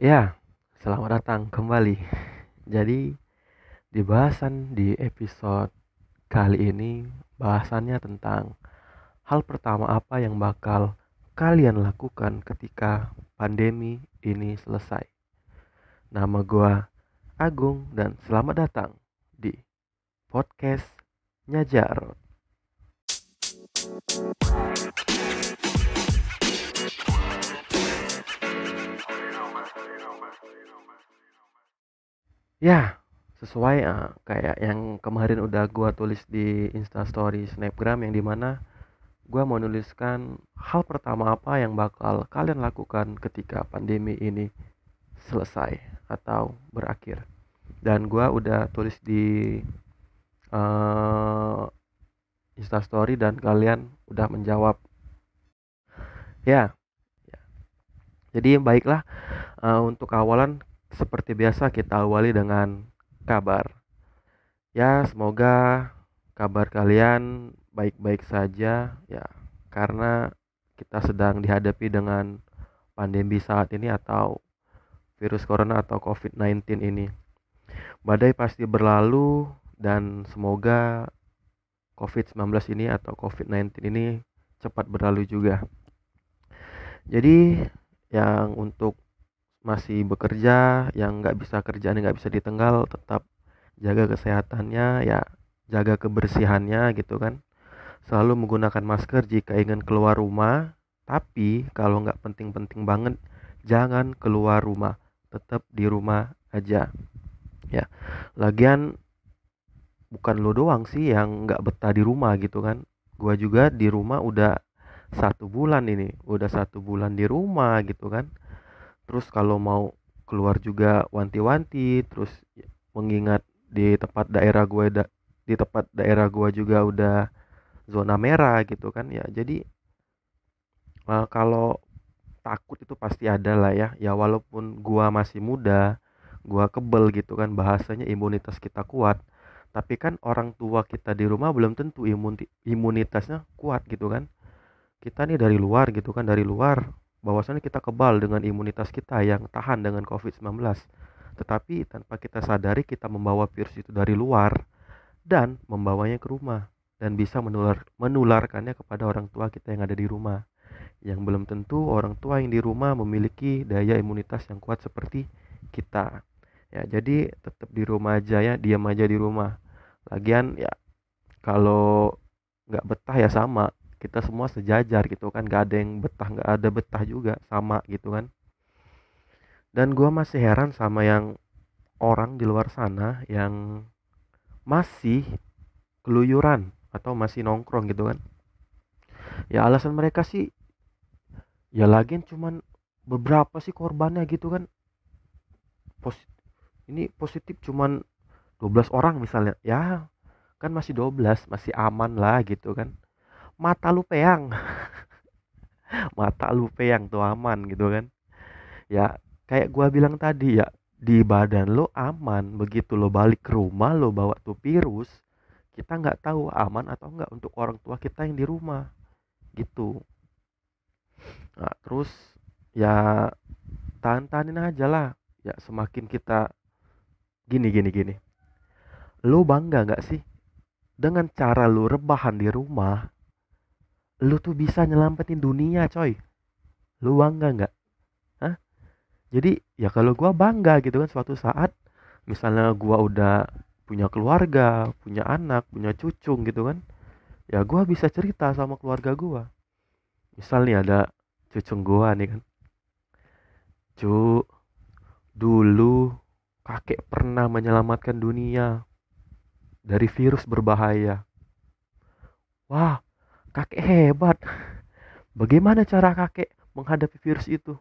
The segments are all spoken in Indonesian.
Ya, selamat datang kembali. Jadi, di bahasan di episode kali ini, bahasannya tentang hal pertama apa yang bakal kalian lakukan ketika pandemi ini selesai. Nama gua Agung dan selamat datang di podcast Nyajar. Ya, sesuai uh, kayak yang kemarin udah gua tulis di Instastory Snapgram yang di mana gua mau nuliskan hal pertama apa yang bakal kalian lakukan ketika pandemi ini selesai atau berakhir. Dan gua udah tulis di uh, Instastory dan kalian udah menjawab. Ya, ya. jadi baiklah uh, untuk awalan seperti biasa kita awali dengan kabar. Ya, semoga kabar kalian baik-baik saja ya karena kita sedang dihadapi dengan pandemi saat ini atau virus corona atau COVID-19 ini. Badai pasti berlalu dan semoga COVID-19 ini atau COVID-19 ini cepat berlalu juga. Jadi yang untuk masih bekerja yang nggak bisa kerjaan nggak bisa ditenggal tetap jaga kesehatannya ya jaga kebersihannya gitu kan. Selalu menggunakan masker jika ingin keluar rumah tapi kalau nggak penting-penting banget jangan keluar rumah tetap di rumah aja. Ya lagian bukan lo doang sih yang nggak betah di rumah gitu kan. Gua juga di rumah udah satu bulan ini udah satu bulan di rumah gitu kan terus kalau mau keluar juga wanti-wanti terus mengingat di tempat daerah gue da di tempat daerah gue juga udah zona merah gitu kan ya. Jadi uh, kalau takut itu pasti ada lah ya. Ya walaupun gua masih muda gua kebel gitu kan bahasanya imunitas kita kuat tapi kan orang tua kita di rumah belum tentu imun imunitasnya kuat gitu kan. Kita nih dari luar gitu kan dari luar bahwasannya kita kebal dengan imunitas kita yang tahan dengan COVID-19. Tetapi tanpa kita sadari kita membawa virus itu dari luar dan membawanya ke rumah dan bisa menular menularkannya kepada orang tua kita yang ada di rumah. Yang belum tentu orang tua yang di rumah memiliki daya imunitas yang kuat seperti kita. Ya, jadi tetap di rumah aja ya, diam aja di rumah. Lagian ya kalau nggak betah ya sama kita semua sejajar gitu kan gak ada yang betah gak ada betah juga sama gitu kan. Dan gue masih heran sama yang orang di luar sana yang masih keluyuran atau masih nongkrong gitu kan. Ya alasan mereka sih ya lagi cuman beberapa sih korbannya gitu kan. Ini positif cuman 12 orang misalnya. Ya kan masih 12 masih aman lah gitu kan mata lu peang. Mata lu peang tuh aman gitu kan. Ya kayak gua bilang tadi ya di badan lo aman. Begitu lo balik ke rumah lo bawa tuh virus kita nggak tahu aman atau enggak untuk orang tua kita yang di rumah. Gitu. Nah terus ya tahan-tahanin aja lah. Ya semakin kita gini gini gini. Lo bangga nggak sih dengan cara lo rebahan di rumah lu tuh bisa nyelamatin dunia coy. Lu bangga nggak? Hah? jadi ya kalau gua bangga gitu kan suatu saat misalnya gua udah punya keluarga punya anak punya cucu gitu kan ya gua bisa cerita sama keluarga gua. Misalnya ada cucu gua nih kan. Cu dulu kakek pernah menyelamatkan dunia dari virus berbahaya. Wah kakek hebat. Bagaimana cara kakek menghadapi virus itu?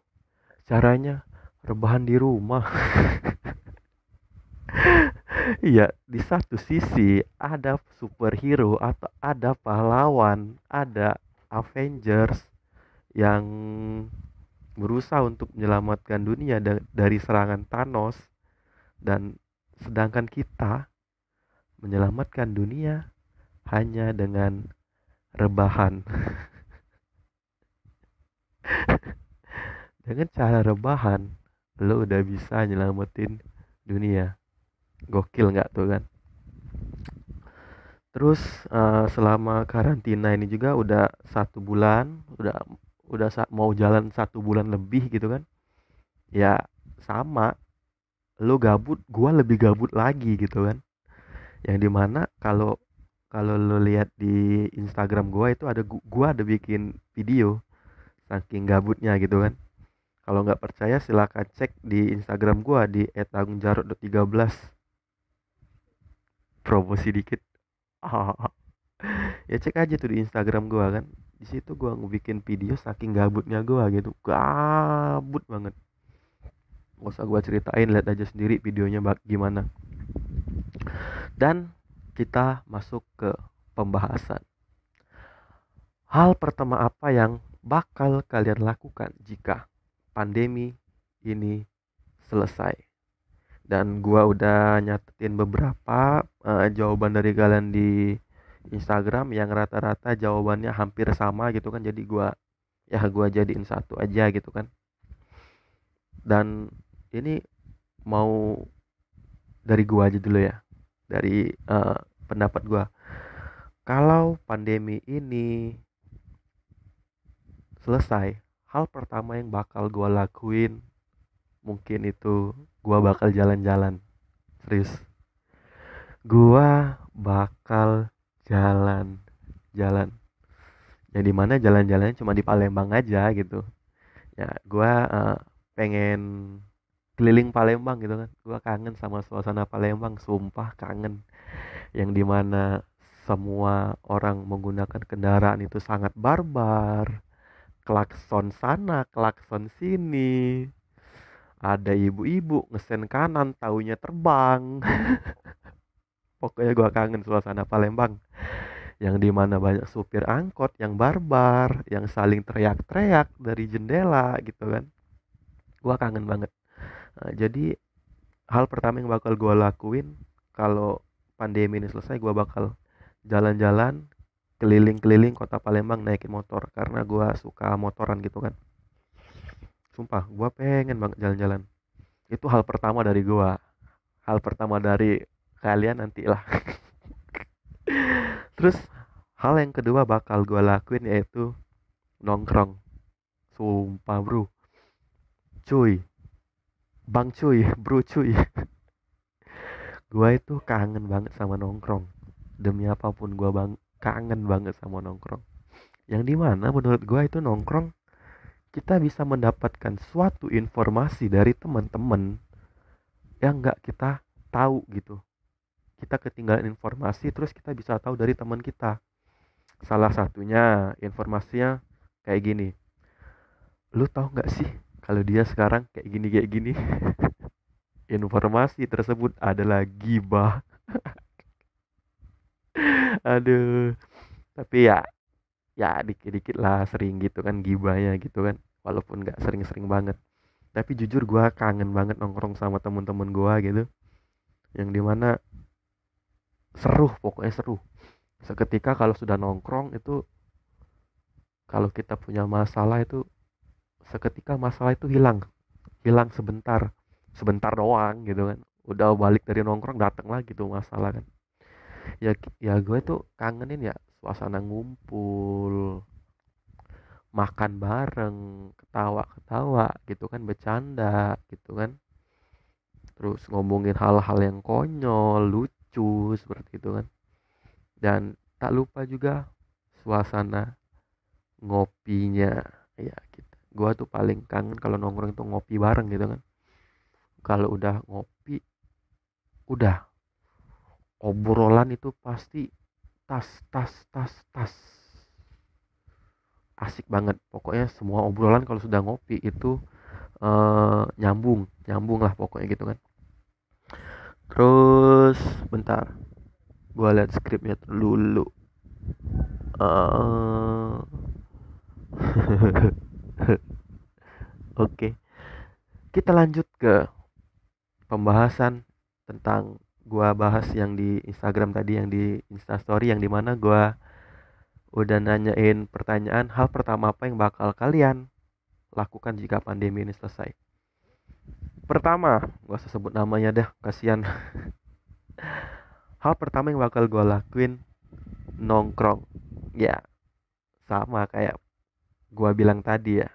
Caranya rebahan di rumah. Iya, di satu sisi ada superhero atau ada pahlawan, ada Avengers yang berusaha untuk menyelamatkan dunia dari serangan Thanos. Dan sedangkan kita menyelamatkan dunia hanya dengan rebahan. Dengan cara rebahan lo udah bisa nyelamatin dunia. Gokil nggak tuh kan? Terus uh, selama karantina ini juga udah satu bulan udah udah mau jalan satu bulan lebih gitu kan ya sama. Lo gabut gua lebih gabut lagi gitu kan. Yang di mana kalau kalau lo lihat di Instagram gua itu ada gua ada bikin video saking gabutnya gitu kan. Kalau nggak percaya silahkan cek di Instagram gua di @tangungjarot13 promosi dikit. Ya cek aja tuh di Instagram gua kan. Di situ gua ngebikin video saking gabutnya gua gitu. Gabut banget. Nggak usah gua ceritain lihat aja sendiri videonya gimana. Dan kita masuk ke pembahasan. Hal pertama apa yang bakal kalian lakukan jika pandemi ini selesai? Dan gua udah nyatetin beberapa uh, jawaban dari kalian di Instagram yang rata-rata jawabannya hampir sama gitu kan. Jadi gua ya gua jadiin satu aja gitu kan. Dan ini mau dari gua aja dulu ya. Dari uh, pendapat gua. Kalau pandemi ini selesai hal pertama yang bakal gua lakuin mungkin itu gua bakal jalan-jalan. Serius. Gua bakal jalan jalan ya di mana jalan-jalannya cuma di Palembang aja gitu. Ya gue uh, pengen keliling Palembang gitu kan. Gue kangen sama suasana Palembang sumpah kangen yang di mana semua orang menggunakan kendaraan itu sangat barbar. Klakson sana klakson sini. Ada ibu-ibu ngesen kanan taunya terbang. Pokoknya gue kangen suasana Palembang. Yang di mana banyak supir angkot yang barbar yang saling teriak-teriak dari jendela gitu kan. Gue kangen banget. Nah, jadi hal pertama yang bakal gue lakuin kalau pandemi ini selesai gue bakal jalan-jalan keliling-keliling kota Palembang naikin motor karena gue suka motoran gitu kan. Sumpah gue pengen banget jalan-jalan. Itu hal pertama dari gue hal pertama dari kalian nantilah. Terus hal yang kedua bakal gue lakuin yaitu nongkrong. Sumpah bro. Cuy. Bang cuy bro cuy gue itu kangen banget sama nongkrong. Demi apa pun gue bang kangen banget sama nongkrong. Yang di mana menurut gue itu nongkrong kita bisa mendapatkan suatu informasi dari teman-teman yang nggak kita tahu gitu. Kita ketinggalan informasi terus kita bisa tahu dari teman kita. Salah satunya informasinya kayak gini. Lu tahu nggak sih kalau dia sekarang kayak gini kayak gini informasi tersebut adalah gibah. Aduh. Tapi ya ya dikit-dikit lah sering gitu kan gibahnya gitu kan. Walaupun nggak sering-sering banget. Tapi jujur gue kangen banget nongkrong sama temen-temen gue gitu. Yang di mana seru pokoknya seru. Seketika kalau sudah nongkrong itu kalau kita punya masalah itu seketika masalah itu hilang. Hilang sebentar sebentar doang gitu kan. Udah balik dari nongkrong datang lagi tuh masalah kan. Ya ya gue tuh kangenin ya suasana ngumpul makan bareng ketawa ketawa gitu kan bercanda gitu kan. Terus ngomongin hal-hal yang konyol lucu seperti itu kan. Dan tak lupa juga suasana ngopinya ya gitu. Gua tuh paling kangen kalau nongkrong itu ngopi bareng gitu kan kalau udah ngopi udah. Obrolan itu pasti tas tas tas tas. Asik banget. Pokoknya semua obrolan kalau sudah ngopi itu uh, nyambung nyambung lah pokoknya gitu kan. Terus bentar. Gua lihat skripnya dulu. Uh... oke. Okay. kita lanjut ke pembahasan tentang gua bahas yang di Instagram tadi yang di Instastory yang di mana gua udah nanyain pertanyaan hal pertama apa yang bakal kalian lakukan jika pandemi ini selesai? Pertama usah sebut namanya dah kasihan. Hal pertama yang bakal gue lakuin nongkrong. Ya sama kayak gue bilang tadi ya.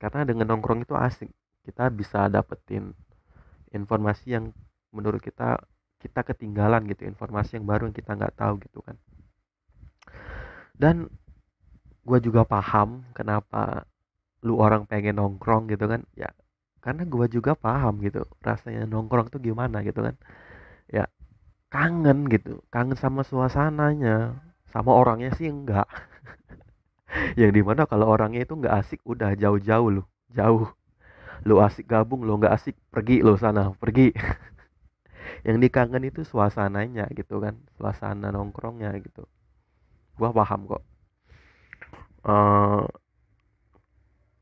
Karena dengan nongkrong itu asik kita bisa dapetin informasi yang menurut kita kita ketinggalan gitu informasi yang baru yang kita nggak tahu gitu kan. Dan gue juga paham kenapa lu orang pengen nongkrong gitu kan. Ya karena gue juga paham gitu rasanya nongkrong tuh gimana gitu kan. Ya kangen gitu kangen sama suasananya. Sama orangnya sih enggak. Yang di mana kalau orangnya itu enggak asik udah jauh-jauh lu jauh lu asik gabung lu enggak asik pergi lu sana pergi. Yang dikangen itu suasananya gitu kan suasana nongkrongnya gitu. Gua paham kok. Uh,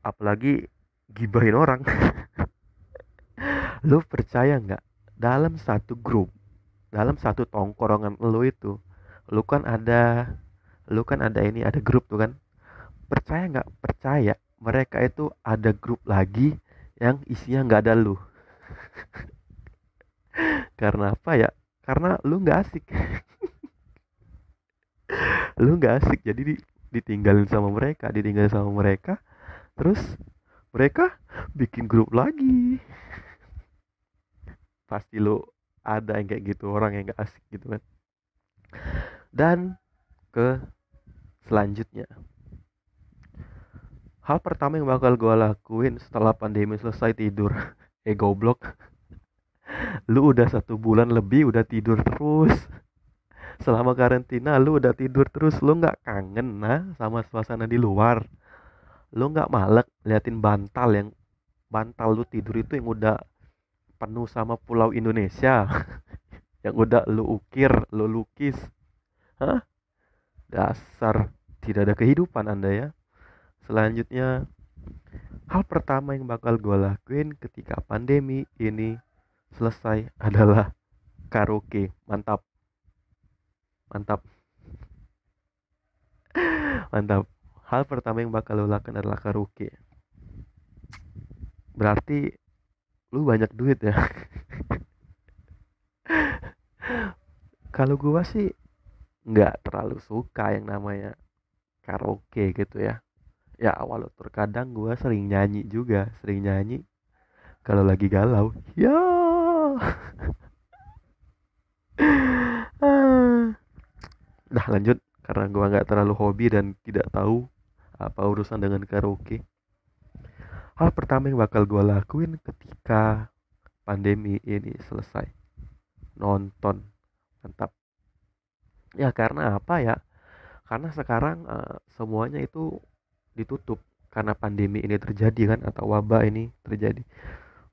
apalagi gibahin orang. Lu percaya nggak dalam satu grup dalam satu tongkrongan lu itu lu kan ada lu kan ada ini ada grup tuh kan. Percaya nggak? Percaya mereka itu ada grup lagi yang isinya nggak ada lu. Karena apa ya? Karena lu nggak asik. Lu nggak asik jadi ditinggalin sama mereka ditinggalin sama mereka terus mereka bikin grup lagi. Pasti lo ada yang kayak gitu orang yang gak asik gitu kan. Dan ke selanjutnya hal pertama yang bakal gue lakuin setelah pandemi selesai tidur. Eh goblok. Lu udah satu bulan lebih udah tidur terus. Selama karantina lu udah tidur terus lu nggak kangen nah sama suasana di luar. Lu nggak malek liatin bantal yang bantal lu tidur itu yang udah penuh sama pulau Indonesia yang udah lu ukir lu lukis. Hah? Dasar tidak ada kehidupan anda ya selanjutnya hal pertama yang bakal gue lakuin ketika pandemi ini selesai adalah karaoke. Mantap. Mantap. Mantap. Hal pertama yang bakal lo lakukan adalah karaoke. Berarti lu banyak duit ya. Kalau gua sih nggak terlalu suka yang namanya karaoke gitu ya ya awal terkadang gua sering nyanyi juga. Sering nyanyi kalau lagi galau. Ya. Dah lanjut. Karena gua nggak terlalu hobi dan tidak tahu apa urusan dengan karaoke. Hal pertama yang bakal gue lakuin ketika pandemi ini selesai. Nonton. Mantap. Ya karena apa ya? Karena sekarang uh, semuanya itu ditutup. Karena pandemi ini terjadi kan atau wabah ini terjadi.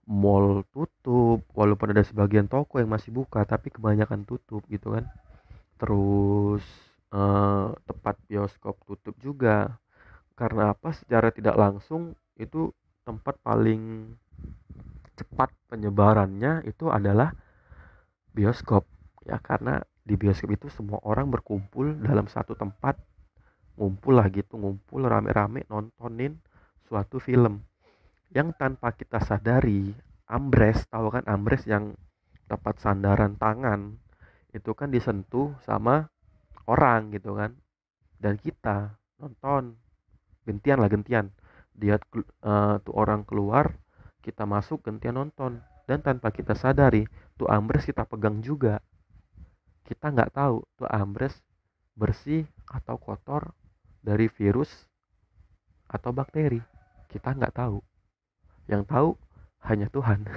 Mall tutup walaupun ada sebagian toko yang masih buka tapi kebanyakan tutup gitu kan. Terus uh, tempat bioskop tutup juga. Karena apa? Secara tidak langsung itu tempat paling cepat penyebarannya itu adalah bioskop. Ya karena di bioskop itu semua orang berkumpul dalam satu tempat ngumpul lah gitu ngumpul rame-rame nontonin suatu film. Yang tanpa kita sadari ambres tahu kan ambres yang dapat sandaran tangan itu kan disentuh sama orang gitu kan. Dan kita nonton gentian lah gentian. Dia uh, tuh orang keluar kita masuk gentian nonton. Dan tanpa kita sadari tuh ambres kita pegang juga. Kita nggak tahu tuh ambres bersih atau kotor dari virus atau bakteri kita nggak tahu. Yang tahu hanya Tuhan.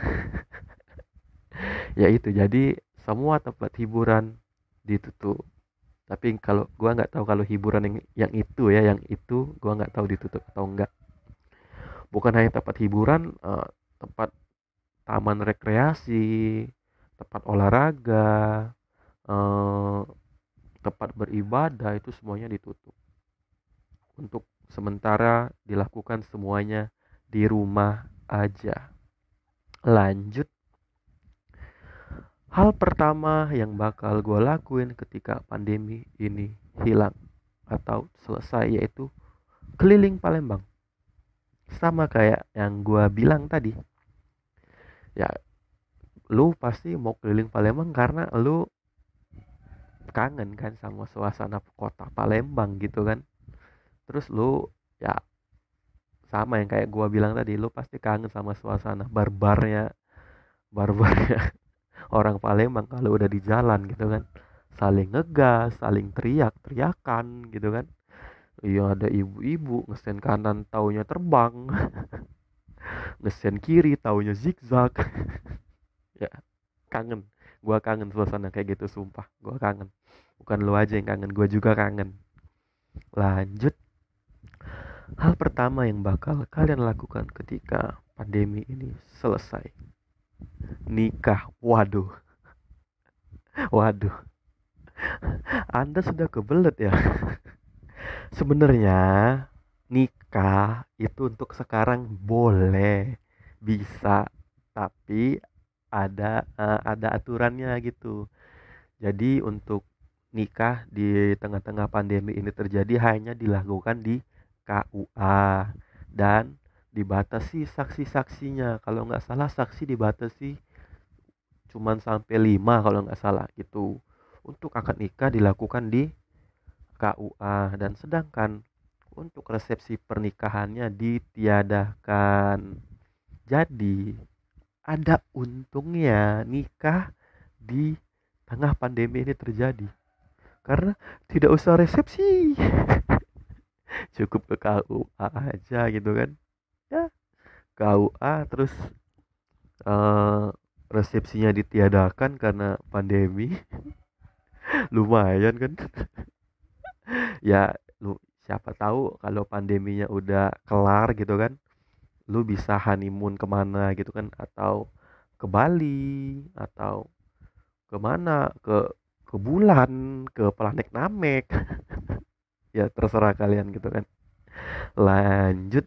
Ya itu jadi semua tempat hiburan ditutup. Tapi kalau gua nggak tahu kalau hiburan yang yang itu ya yang itu gua nggak tahu ditutup atau enggak bukan hanya tempat hiburan uh, tempat taman rekreasi tempat olahraga uh, tempat beribadah itu semuanya ditutup untuk sementara dilakukan semuanya di rumah aja lanjut Hal pertama yang bakal gue lakuin ketika pandemi ini hilang atau selesai yaitu keliling Palembang. Sama kayak yang gue bilang tadi. ya lu pasti mau keliling Palembang karena lu kangen kan sama suasana kota Palembang gitu kan terus lu ya sama yang kayak gua bilang tadi lu pasti kangen sama suasana barbarnya barbarnya orang Palembang kalau udah di jalan gitu kan. Saling ngegas saling teriak teriakan gitu kan. Iya ada ibu-ibu ngesen kanan taunya terbang ngesen kiri taunya zigzag. Ya kangen. Gua kangen suasana kayak gitu sumpah gua kangen. Bukan lu aja yang kangen gua juga kangen. Lanjut hal pertama yang bakal kalian lakukan ketika pandemi ini selesai. Nikah. Waduh. Waduh. Anda sudah kebelet ya? Sebenarnya nikah itu untuk sekarang boleh bisa tapi ada uh, ada aturannya gitu. Jadi untuk nikah di tengah-tengah pandemi ini terjadi hanya dilakukan di KUA dan dibatasi saksi-saksinya. Kalau nggak salah saksi dibatasi cuman sampai 5 kalau nggak salah itu untuk akad nikah dilakukan di KUA dan sedangkan untuk resepsi pernikahannya ditiadakan. Jadi ada untungnya nikah di tengah pandemi ini terjadi. Karena tidak usah resepsi cukup ke KUA aja gitu kan. Ya KUA terus uh, resepsinya ditiadakan karena pandemi. Lumayan kan. Ya lu siapa tahu kalau pandeminya udah kelar gitu kan lu bisa honeymoon ke mana gitu kan atau ke Bali atau ke mana ke ke bulan ke planet Namek ya terserah kalian gitu kan. Lanjut.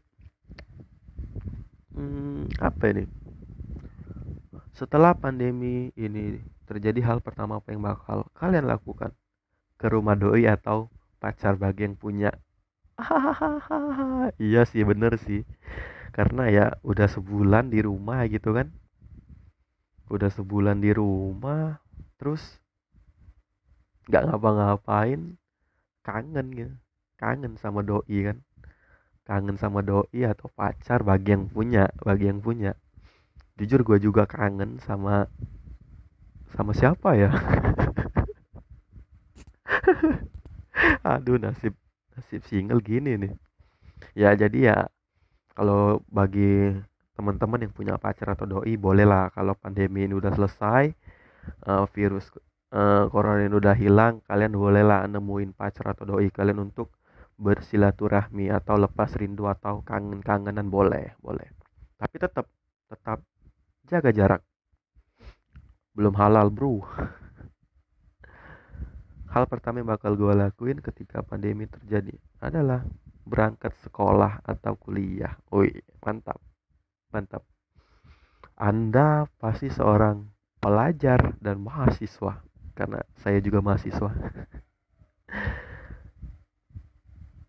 Hmm, apa ini? Setelah pandemi ini terjadi hal pertama apa yang bakal kalian lakukan? Ke rumah doi atau pacar bagi yang punya? Iya sih bener sih. Karena ya udah sebulan di rumah gitu kan. Udah sebulan di rumah terus nggak ngapa-ngapain kangen gitu. Kangen sama doi kan. Kangen sama doi atau pacar bagi yang punya bagi yang punya. Jujur gue juga kangen sama sama siapa ya? Aduh nasib nasib single gini nih. Ya jadi ya kalau bagi teman-teman yang punya pacar atau doi boleh lah. Kalau pandemi ini udah selesai uh, virus uh, corona ini udah hilang kalian boleh lah nemuin pacar atau doi kalian untuk bersilaturahmi atau lepas rindu atau kangen-kangenan boleh boleh. Tapi tetap tetap jaga jarak. Belum halal bro. Hal pertama yang bakal gue lakuin ketika pandemi terjadi adalah berangkat sekolah atau kuliah. Woi mantap mantap. Anda pasti seorang pelajar dan mahasiswa karena saya juga mahasiswa.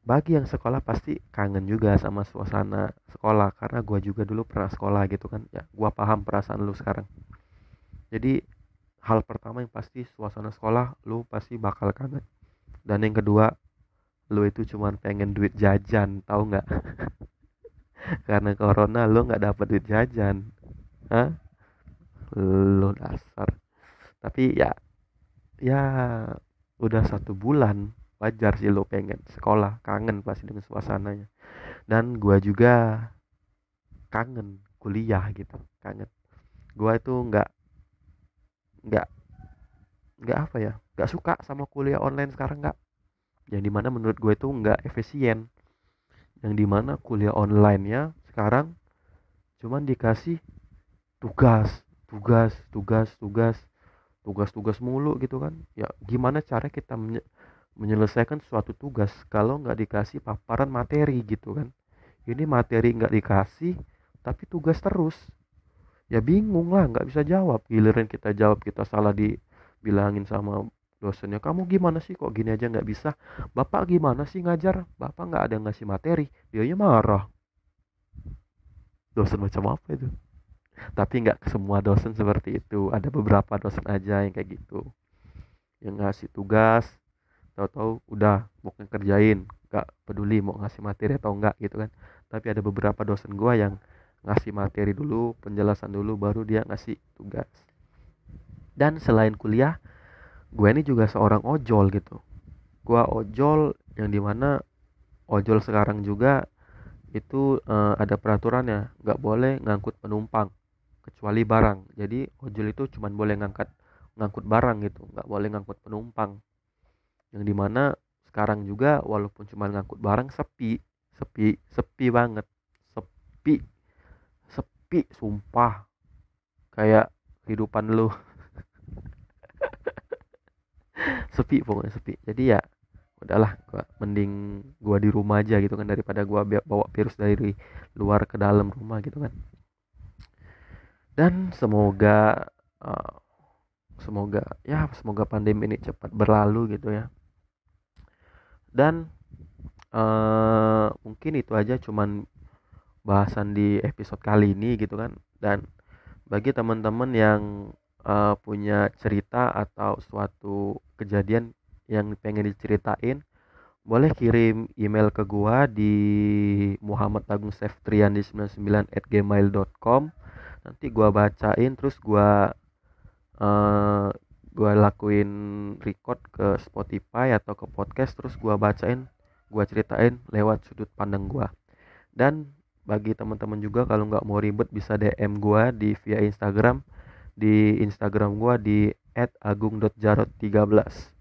Bagi yang sekolah pasti kangen juga sama suasana sekolah karena gue juga dulu pernah sekolah gitu kan. Ya gue paham perasaan lu sekarang. Jadi hal pertama yang pasti suasana sekolah lu pasti bakal kangen. Dan yang kedua lu itu cuman pengen duit jajan tahu nggak? Karena corona lu nggak dapat duit jajan. Hah? lu dasar. Tapi ya ya udah satu bulan wajar sih lo pengen sekolah kangen pasti dengan suasananya. Dan gua juga kangen kuliah gitu kangen. Gua itu nggak nggak nggak apa ya nggak suka sama kuliah online sekarang nggak yang di mana menurut gue itu nggak efisien. Yang di mana kuliah online nya sekarang cuman dikasih tugas tugas tugas tugas tugas tugas mulu gitu kan. Ya gimana cara kita menyelesaikan suatu tugas kalau nggak dikasih paparan materi gitu kan. Ini materi nggak dikasih tapi tugas terus. Ya bingung lah nggak bisa jawab. Giliran kita jawab kita salah dibilangin sama dosennya kamu gimana sih kok gini aja nggak bisa? Bapak gimana sih ngajar? Bapak nggak ada ngasih materi. Dia marah. Dosen macam apa itu tapi nggak semua dosen seperti itu. Ada beberapa dosen aja yang kayak gitu. Yang ngasih tugas tahu-tahu udah mau kerjain nggak peduli mau ngasih materi atau enggak gitu kan. Tapi ada beberapa dosen gua yang ngasih materi dulu penjelasan dulu baru dia ngasih tugas. Dan selain kuliah gue ini juga seorang ojol gitu. Gue ojol yang di mana ojol sekarang juga itu uh, ada peraturannya. Nggak boleh ngangkut penumpang kecuali barang. Jadi ojol itu cuma boleh ngangkat ngangkut barang gitu. Nggak boleh ngangkut penumpang. Yang di mana sekarang juga walaupun cuma ngangkut barang sepi. Sepi sepi banget. Sepi. Sepi sumpah. Kayak kehidupan lu. Sepi pokoknya sepi. Jadi ya udahlah. Gua mending gua di rumah aja gitu kan daripada gua bawa virus dari luar ke dalam rumah gitu kan dan semoga uh, semoga ya semoga pandemi ini cepat berlalu gitu ya. Dan uh, mungkin itu aja cuman bahasan di episode kali ini gitu kan. Dan bagi teman-teman yang uh, punya cerita atau suatu kejadian yang pengen diceritain boleh kirim email ke gua di Muhammad Agung Seftrian di 99 at nanti gua bacain terus gua uh, gua lakuin record ke Spotify atau ke podcast terus gua bacain gua ceritain lewat sudut pandang gua. Dan bagi teman-teman juga kalau nggak mau ribet bisa DM gua di via Instagram. Di Instagram gua di @agung.jarot13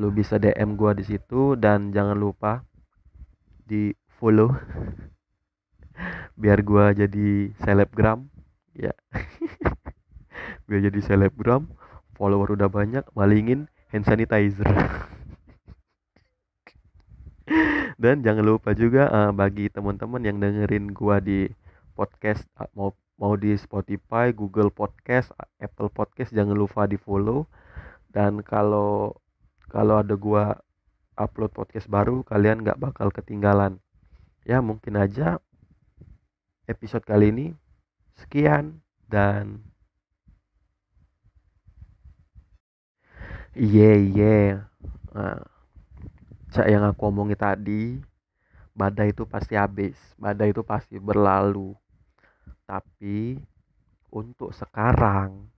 lu bisa DM gua di situ dan jangan lupa di follow. Biar gua jadi selebgram ya. Biar jadi selebgram follower udah banyak malingin hand sanitizer. Dan jangan lupa juga uh, bagi teman-teman yang dengerin gua di podcast uh, mau mau di Spotify, Google Podcast, Apple Podcast jangan lupa di follow. Dan kalau kalau ada gua upload podcast baru kalian nggak bakal ketinggalan. Ya mungkin aja episode kali ini sekian dan iya yeah, iya yeah. nah, cak yang aku omongin tadi badai itu pasti habis badai itu pasti berlalu. Tapi untuk sekarang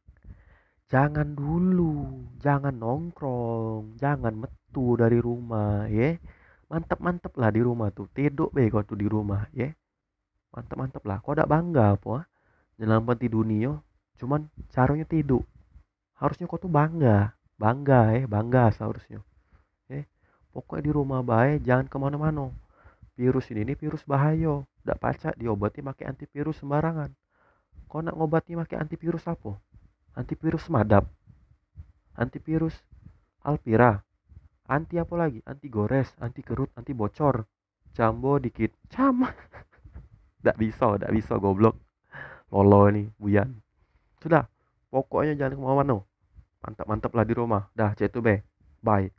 jangan dulu jangan nongkrong jangan metu dari rumah ya mantep mantep lah di rumah tuh tidur be kau tuh di rumah ya mantep mantep lah kau udah bangga apa nyelamat di dunia cuman caranya tidur. Harusnya kau tuh bangga. Bangga ya bangga seharusnya. Eh pokoknya di rumah baik jangan ke mana-mana. Virus ini, ini virus bahaya. Tidak pacak diobati pakai antivirus sembarangan. Kau nak ngobati pakai antivirus apa? Antivirus madap antivirus alpira. Anti apa lagi? Anti gores anti kerut anti bocor. Cambo dikit. Cam tidak bisa tidak bisa goblok lolo ini buyan sudah pokoknya jangan ke mana-mana mantap mantap lah di rumah. Dah cek be bye